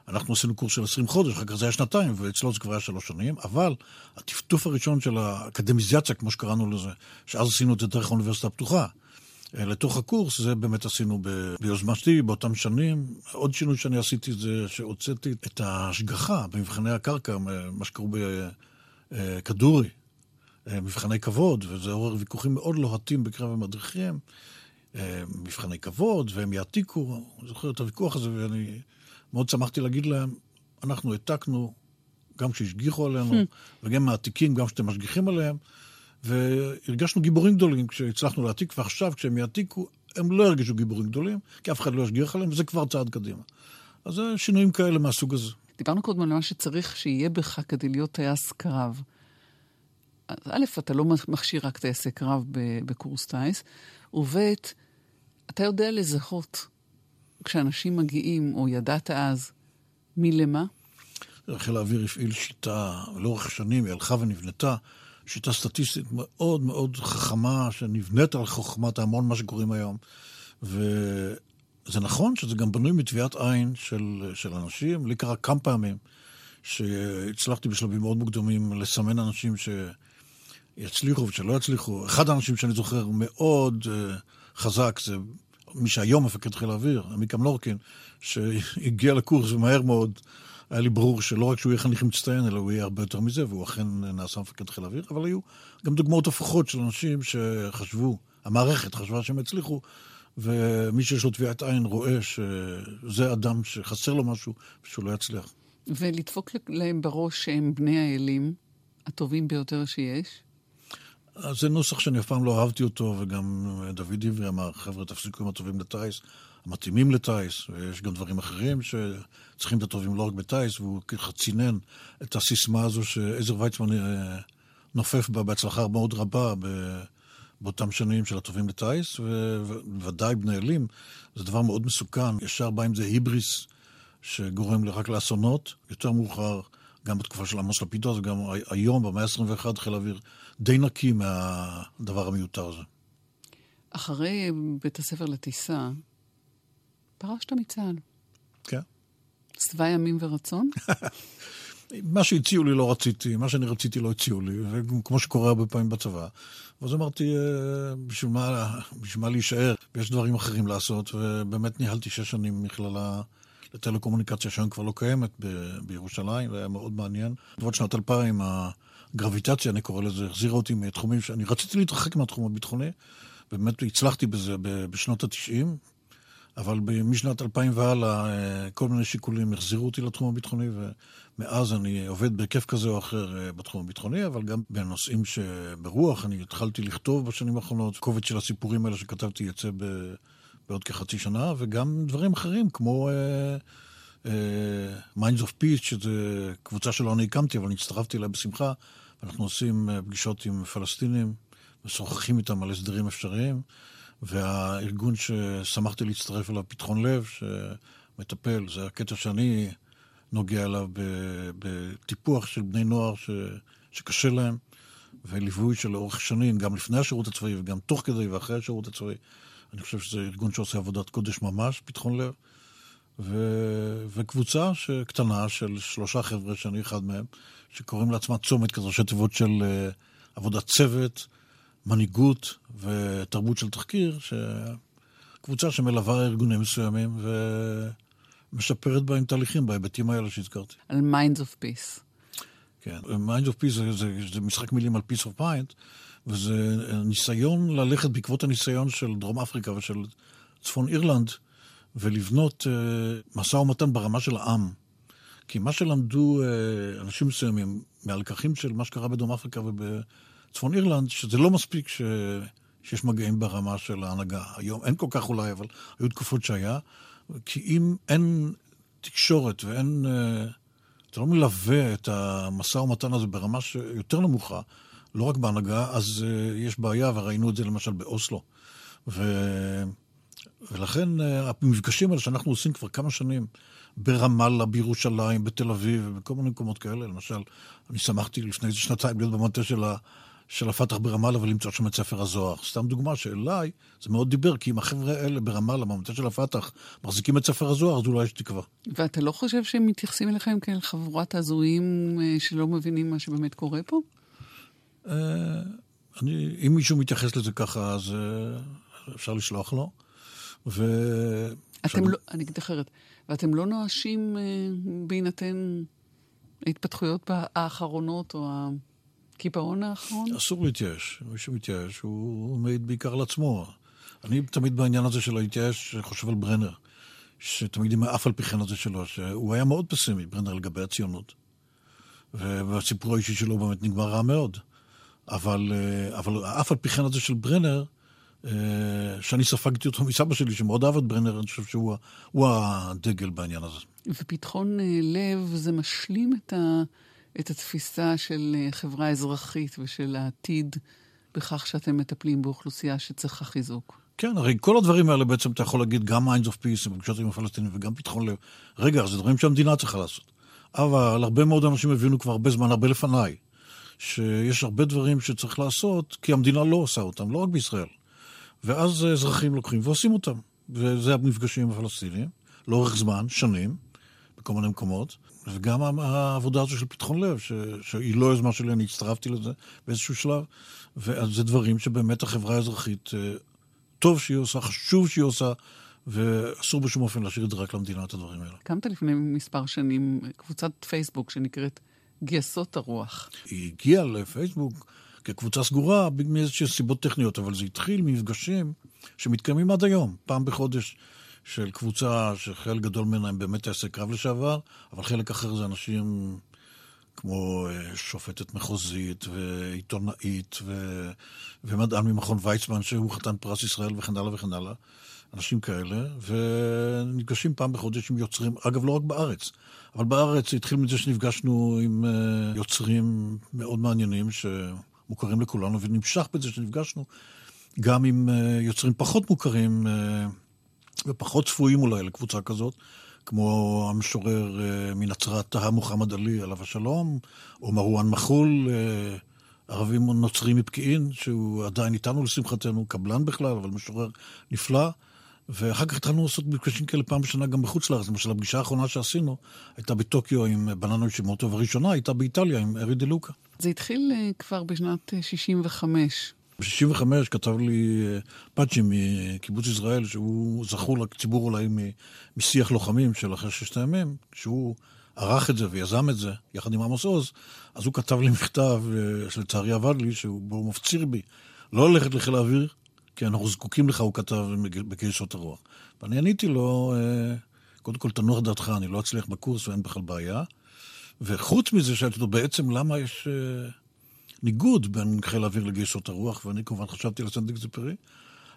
אנחנו עשינו קורס של 20 חודש, אחר כך זה היה שנתיים, ואצלו זה כבר היה שלוש שנים, אבל הטפטוף הראשון של האקדמיזציה, כמו שקראנו לזה, שאז עשינו את זה דרך האוניברסיטה הפתוחה, אה, לתוך הקורס, זה באמת עשינו ב... ביוזמה שלי באותם שנים. עוד שינוי שאני עשיתי זה שהוצאתי את ההשגחה במבחני הקרקע, מה שקראו בכדורי, אה, מבחני כבוד, וזה עורר ויכוחים מאוד לוהטים בקרב המדריכים. אה, מבחני כבוד, והם יעתיקו, אני זוכר את הוויכוח הזה, ואני מאוד שמחתי להגיד להם, אנחנו העתקנו, גם כשהשגיחו עלינו, hmm. וגם מעתיקים, גם כשאתם משגיחים עליהם, והרגשנו גיבורים גדולים כשהצלחנו להעתיק, ועכשיו כשהם יעתיקו, הם לא ירגישו גיבורים גדולים, כי אף אחד לא ישגיח עליהם, וזה כבר צעד קדימה. אז זה שינויים כאלה מהסוג הזה. דיברנו קודם על מה שצריך שיהיה בך כדי להיות טייס קרב. אז א', אתה לא מכשיר רק טייסי קרב בקורס טיס, וב', אתה יודע לזהות כשאנשים מגיעים, או ידעת אז, מלמה? חיל האוויר הפעיל שיטה, לאורך שנים היא הלכה ונבנתה, שיטה סטטיסטית מאוד מאוד חכמה, שנבנית על חוכמת ההמון, מה שקוראים היום. וזה נכון שזה גם בנוי מטביעת עין של, של אנשים. לי קרה כמה פעמים שהצלחתי בשלבים מאוד מוקדמים לסמן אנשים שיצליחו ושלא יצליחו. אחד האנשים שאני זוכר מאוד uh, חזק זה מי שהיום מפקד חיל האוויר, עמיקם לורקין, שהגיע לקורס ומהר מאוד היה לי ברור שלא רק שהוא יהיה חניך מצטיין, אלא הוא יהיה הרבה יותר מזה, והוא אכן נעשה מפקד חיל האוויר, אבל היו גם דוגמאות הפוכות של אנשים שחשבו, המערכת חשבה שהם הצליחו, ומי שיש לו טביעת עין רואה שזה אדם שחסר לו משהו ושהוא לא יצליח. ולדפוק להם בראש שהם בני האלים הטובים ביותר שיש? זה נוסח שאני אף פעם לא אהבתי אותו, וגם דוד עברי אמר, חבר'ה, תפסיקו עם הטובים לטיס, המתאימים לטיס, ויש גם דברים אחרים שצריכים את הטובים לא רק בטיס, והוא ככה צינן את הסיסמה הזו שעזר ויצמן אה, נופף בה בהצלחה מאוד רבה באותם שנים של הטובים לטיס, ובוודאי בני אלים, זה דבר מאוד מסוכן, ישר בא עם זה היבריס שגורם רק לאסונות, יותר מאוחר. גם בתקופה של עמוס לפידות, וגם היום, במאה ה-21, חיל האוויר די נקי מהדבר המיותר הזה. אחרי בית הספר לטיסה, פרשת מצה"ל. כן. שבע ימים ורצון? מה שהציעו לי לא רציתי, מה שאני רציתי לא הציעו לי, וכמו שקורה הרבה פעמים בצבא. ואז אמרתי, אה, בשביל מה, בשביל מה להישאר? ויש דברים אחרים לעשות, ובאמת ניהלתי שש שנים מכללה לטלקומוניקציה שהיום כבר לא קיימת ב- בירושלים, והיה מאוד מעניין. בעוד שנת 2000, הגרביטציה, אני קורא לזה, החזירה אותי מתחומים שאני רציתי להתרחק מהתחום הביטחוני, באמת הצלחתי בזה בשנות ה-90, אבל משנת 2000 והלאה, אה, כל מיני שיקולים החזירו אותי לתחום הביטחוני, ומאז אני עובד בהיקף כזה או אחר אה, בתחום הביטחוני, אבל גם בנושאים שברוח, אני התחלתי לכתוב בשנים האחרונות, קובץ של הסיפורים האלה שכתבתי יצא ב... בעוד כחצי שנה, וגם דברים אחרים, כמו uh, Minds of Peace, שזו קבוצה שלא אני הקמתי, אבל אני הצטרפתי אליה בשמחה. אנחנו עושים uh, פגישות עם פלסטינים, משוחחים איתם על הסדרים אפשריים, והארגון ששמחתי להצטרף אליו, פתחון לב, שמטפל, זה הקטע שאני נוגע אליו בטיפוח של בני נוער ש, שקשה להם, וליווי של לאורך שנים, גם לפני השירות הצבאי וגם תוך כדי ואחרי השירות הצבאי. אני חושב שזה ארגון שעושה עבודת קודש ממש, פתחון לב. ו... וקבוצה קטנה של שלושה חבר'ה, שאני אחד מהם, שקוראים לעצמה צומת כזה, ראשי תיבות של uh, עבודת צוות, מנהיגות ותרבות של תחקיר, ש... קבוצה שמלווה ארגונים מסוימים ומשפרת בהם תהליכים בהיבטים האלה שהזכרתי. על Minds of Peace. כן, Minds of Peace זה, זה, זה משחק מילים על Peace of Mind, וזה ניסיון ללכת בעקבות הניסיון של דרום אפריקה ושל צפון אירלנד, ולבנות uh, משא ומתן ברמה של העם. כי מה שלמדו uh, אנשים מסוימים מהלקחים של מה שקרה בדרום אפריקה ובצפון אירלנד, שזה לא מספיק ש... שיש מגעים ברמה של ההנהגה. היום אין כל כך אולי, אבל היו תקופות שהיה. כי אם אין תקשורת ואין... Uh, אתה לא מלווה את המשא ומתן הזה ברמה שיותר נמוכה, לא רק בהנהגה, אז יש בעיה, וראינו את זה למשל באוסלו. ו... ולכן uh, המפגשים האלה שאנחנו עושים כבר כמה שנים, ברמאללה, בירושלים, בתל אביב, ובכל מיני מקומות כאלה, למשל, אני שמחתי לפני איזה שנתיים להיות במטה של, ה... של הפתח ברמאללה ולמצוא שם את ספר הזוהר. סתם דוגמה שאליי זה מאוד דיבר, כי אם החבר'ה האלה ברמאללה, במטה של הפתח, מחזיקים את ספר הזוהר, אז אולי יש תקווה. ואתה לא חושב שהם מתייחסים אליכם כאל חבורת הזויים אה, שלא מבינים מה שבאמת קורה פה? אה, אני, אם מישהו מתייחס לזה ככה, אז אפשר לשלוח לו. ו... אתם לא, אני אגיד אחרת, ואתם לא נואשים בהינתן ההתפתחויות האחרונות או הקיפאון האחרון? אסור להתייאש. מי שמתייאש הוא מעיד בעיקר על עצמו. אני תמיד בעניין הזה של להתייאש חושב על ברנר, שתמיד עם האף על פי כן הזה שלו, שהוא היה מאוד פסימי, ברנר, לגבי הציונות. והסיפור האישי שלו באמת נגמר רע מאוד. אבל, אבל האף על פי כן הזה של ברנר, שאני ספגתי אותו מסבא שלי, שמאוד אהב את ברנר, אני חושב שהוא הדגל בעניין הזה. ופתחון לב זה משלים את, ה, את התפיסה של חברה אזרחית ושל העתיד בכך שאתם מטפלים באוכלוסייה שצריכה חיזוק. כן, הרי כל הדברים האלה בעצם אתה יכול להגיד, גם Minds of Peace, בפגישות עם הפלסטינים וגם פתחון לב. רגע, זה דברים שהמדינה צריכה לעשות. אבל הרבה מאוד אנשים הבינו כבר הרבה זמן, הרבה לפניי, שיש הרבה דברים שצריך לעשות, כי המדינה לא עושה אותם, לא רק בישראל. ואז אזרחים לוקחים ועושים אותם. וזה המפגשים עם הפלסטינים, לאורך זמן, שנים, בכל מיני מקומות. וגם העבודה הזו של פתחון לב, ש... שהיא לא יוזמה שלי, אני הצטרפתי לזה באיזשהו שלב. וזה דברים שבאמת החברה האזרחית, טוב שהיא עושה, חשוב שהיא עושה, ואסור בשום אופן להשאיר את זה רק למדינה, את הדברים האלה. הקמת לפני מספר שנים קבוצת פייסבוק שנקראת גייסות הרוח. היא הגיעה לפייסבוק כקבוצה סגורה מאיזשהן סיבות טכניות, אבל זה התחיל ממפגשים שמתקיימים עד היום, פעם בחודש, של קבוצה שחלק גדול ממנה הם באמת טייסי קרב לשעבר, אבל חלק אחר זה אנשים כמו שופטת מחוזית ועיתונאית ו... ומדען ממכון ויצמן שהוא חתן פרס ישראל וכן הלאה וכן הלאה. אנשים כאלה, ונפגשים פעם בחודש עם יוצרים, אגב, לא רק בארץ, אבל בארץ התחיל מזה שנפגשנו עם יוצרים מאוד מעניינים שמוכרים לכולנו, ונמשך בזה שנפגשנו גם עם יוצרים פחות מוכרים ופחות צפויים אולי לקבוצה כזאת, כמו המשורר מנצרת, טהה מוחמד עלי, עליו השלום, או מרואן מחול, ערבי נוצרי מפקיעין, שהוא עדיין איתנו לשמחתנו, קבלן בכלל, אבל משורר נפלא. ואחר כך התחלנו לעשות מפגשים כאלה פעם בשנה גם בחוץ לארץ. למשל, הפגישה האחרונה שעשינו הייתה בטוקיו עם בננו ישימוטו, והראשונה הייתה באיטליה עם ארי דה לוקה. זה התחיל כבר בשנת 65. ב-65 כתב לי פאצ'י מקיבוץ ישראל, שהוא זכור לציבור אולי משיח לוחמים של אחרי ששת הימים, שהוא ערך את זה ויזם את זה, יחד עם עמוס עוז, אז הוא כתב לי מכתב, שלצערי אבד לי, שבו הוא מפציר בי לא ללכת לחיל האוויר, כי אנחנו זקוקים לך, הוא כתב בגייסות הרוח. ואני עניתי לו, קודם כל תנוח דעתך, אני לא אצליח בקורס ואין בכלל בעיה. וחוץ מזה, שאלתי אותו, בעצם למה יש ניגוד בין חיל האוויר לגייסות הרוח, ואני כמובן חשבתי על סנט אקזיפרי.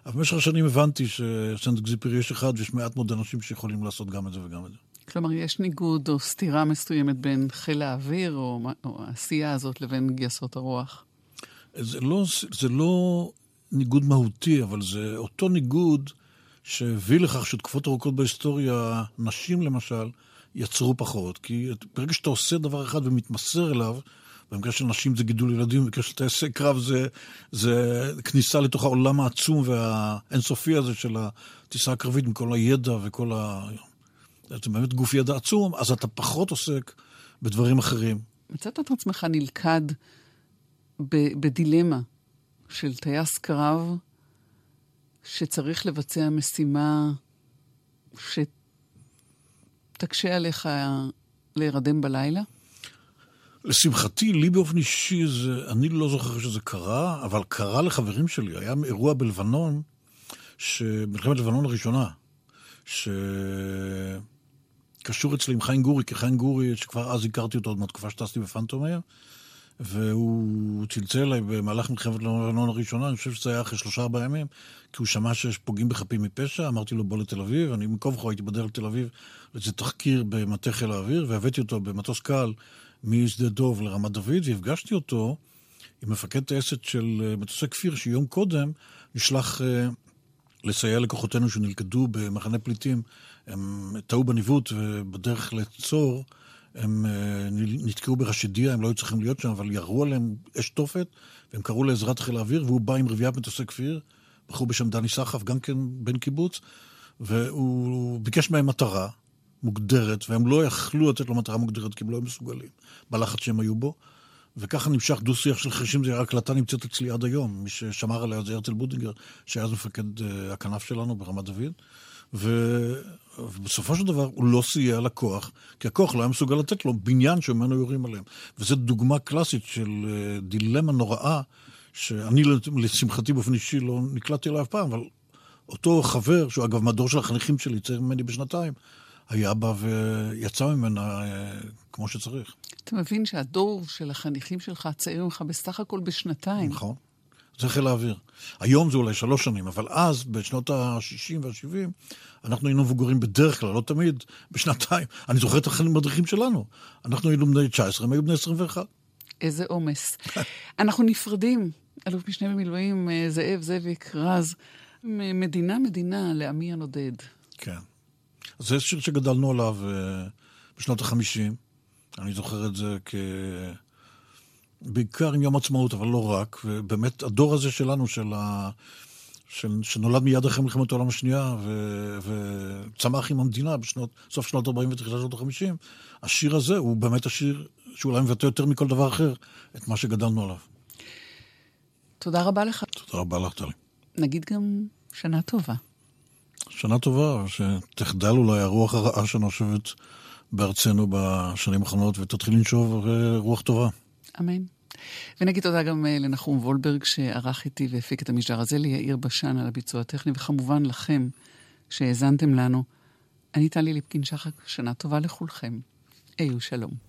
אבל במשך השנים הבנתי שסנט אקזיפרי יש אחד, ויש מעט מאוד אנשים שיכולים לעשות גם את זה וגם את זה. כלומר, יש ניגוד או סתירה מסוימת בין חיל האוויר, או, או העשייה הזאת, לבין גייסות הרוח? זה לא, זה לא ניגוד מהותי, אבל זה אותו ניגוד שהביא לכך שתקופות ארוכות בהיסטוריה, נשים למשל, יצרו פחות. כי ברגע שאתה עושה דבר אחד ומתמסר אליו, במקרה של נשים זה גידול ילדים, במקרה של טייסי קרב זה, זה כניסה לתוך העולם העצום והאינסופי הזה של הטיסה הקרבית, עם כל הידע וכל ה... זה באמת גוף ידע עצום, אז אתה פחות עוסק בדברים אחרים. מצאת את עצמך נלכד ב- בדילמה של טייס קרב שצריך לבצע משימה שתקשה עליך להירדם בלילה? לשמחתי, לי באופן אישי, זה, אני לא זוכר שזה קרה, אבל קרה לחברים שלי. היה אירוע בלבנון, מלחמת לבנון הראשונה, שקשור אצלי עם חיים גורי, כי חיים גורי, שכבר אז הכרתי אותו עוד מהתקופה שטסתי בפנטומר, והוא צלצל אליי במהלך מלחמת לבנון הראשונה, אני חושב שזה היה אחרי שלושה ארבעה ימים, כי הוא שמע שיש פוגעים בחפים מפשע, אמרתי לו בוא לתל אביב, אני מכל וכה הייתי בדרך לתל אביב, לאיזה תחקיר במטה חיל האוויר, והבאתי אותו במטוס קל משדה דוב לרמת דוד, והפגשתי אותו עם מפקד טייסת של אה, מטוסי כפיר, שיום קודם נשלח uh, לסייע לכוחותינו שנלכדו במחנה פליטים. הם טעו בניווט ובדרך לצור הם uh, נתקעו ברשדיה, הם לא היו צריכים להיות שם, אבל ירו עליהם אש תופת, והם קראו לעזרת חיל האוויר, והוא בא עם רביעיית מטוסי כפיר, בחור בשם דני סחף, גם כן בן קיבוץ, והוא ביקש מהם מטרה, מוגדרת, והם לא יכלו לתת לו מטרה מוגדרת כי הם לא היו מסוגלים, בלחץ שהם היו בו. וככה נמשך דו-שיח של חירשים, זו הקלטה נמצאת אצלי עד היום. מי ששמר עליה זה הרצל בודינגר, שהיה אז מפקד uh, הכנף שלנו ברמת דוד. ו... ובסופו של דבר הוא לא סייע לכוח, כי הכוח לא היה מסוגל לתת לו בניין שממנו יורים עליהם. וזו דוגמה קלאסית של uh, דילמה נוראה, שאני לשמחתי באופן אישי לא נקלטתי עליה אף פעם, אבל אותו חבר, שהוא אגב מהדור של החניכים שלי, צעיר ממני בשנתיים, היה בא ויצא ממנה אה, כמו שצריך. אתה מבין שהדור של החניכים שלך צעיר ממך בסך הכל בשנתיים. נכון. זה חיל האוויר. היום זה אולי שלוש שנים, אבל אז, בשנות ה-60 וה-70, אנחנו היינו מבוגרים בדרך כלל, לא תמיד, בשנתיים. אני זוכר את המדריכים שלנו. אנחנו היינו בני 19, הם היו בני 21. איזה עומס. אנחנו נפרדים, אלוף משנה במילואים, אה, זאב, זאביק, רז, מדינה מדינה לעמי הנודד. כן. זה שיר שגדלנו עליו uh, בשנות החמישים. אני זוכר את זה כ... בעיקר עם יום עצמאות, אבל לא רק. ובאמת, הדור הזה שלנו, של ה... של... שנולד מיד אחרי מלחמת העולם השנייה ו... וצמח עם המדינה בשנות, סוף שנות 40 ותחילת שנות ה-50, השיר הזה הוא באמת השיר שאולי מבטא יותר מכל דבר אחר את מה שגדלנו עליו. תודה רבה לך. תודה רבה לך, טלי. נגיד גם שנה טובה. שנה טובה, שתחדל אולי הרוח הרעה שנושבת בארצנו בשנים האחרונות, ותתחיל לנשוב רוח טובה. אמן. ונגיד תודה גם אה, לנחום וולברג שערך איתי והפיק את המשדר הזה, ליאיר בשן על הביצוע הטכני, וכמובן לכם שהאזנתם לנו. אני טלי ליפקין שחק, שנה טובה לכולכם. היו שלום.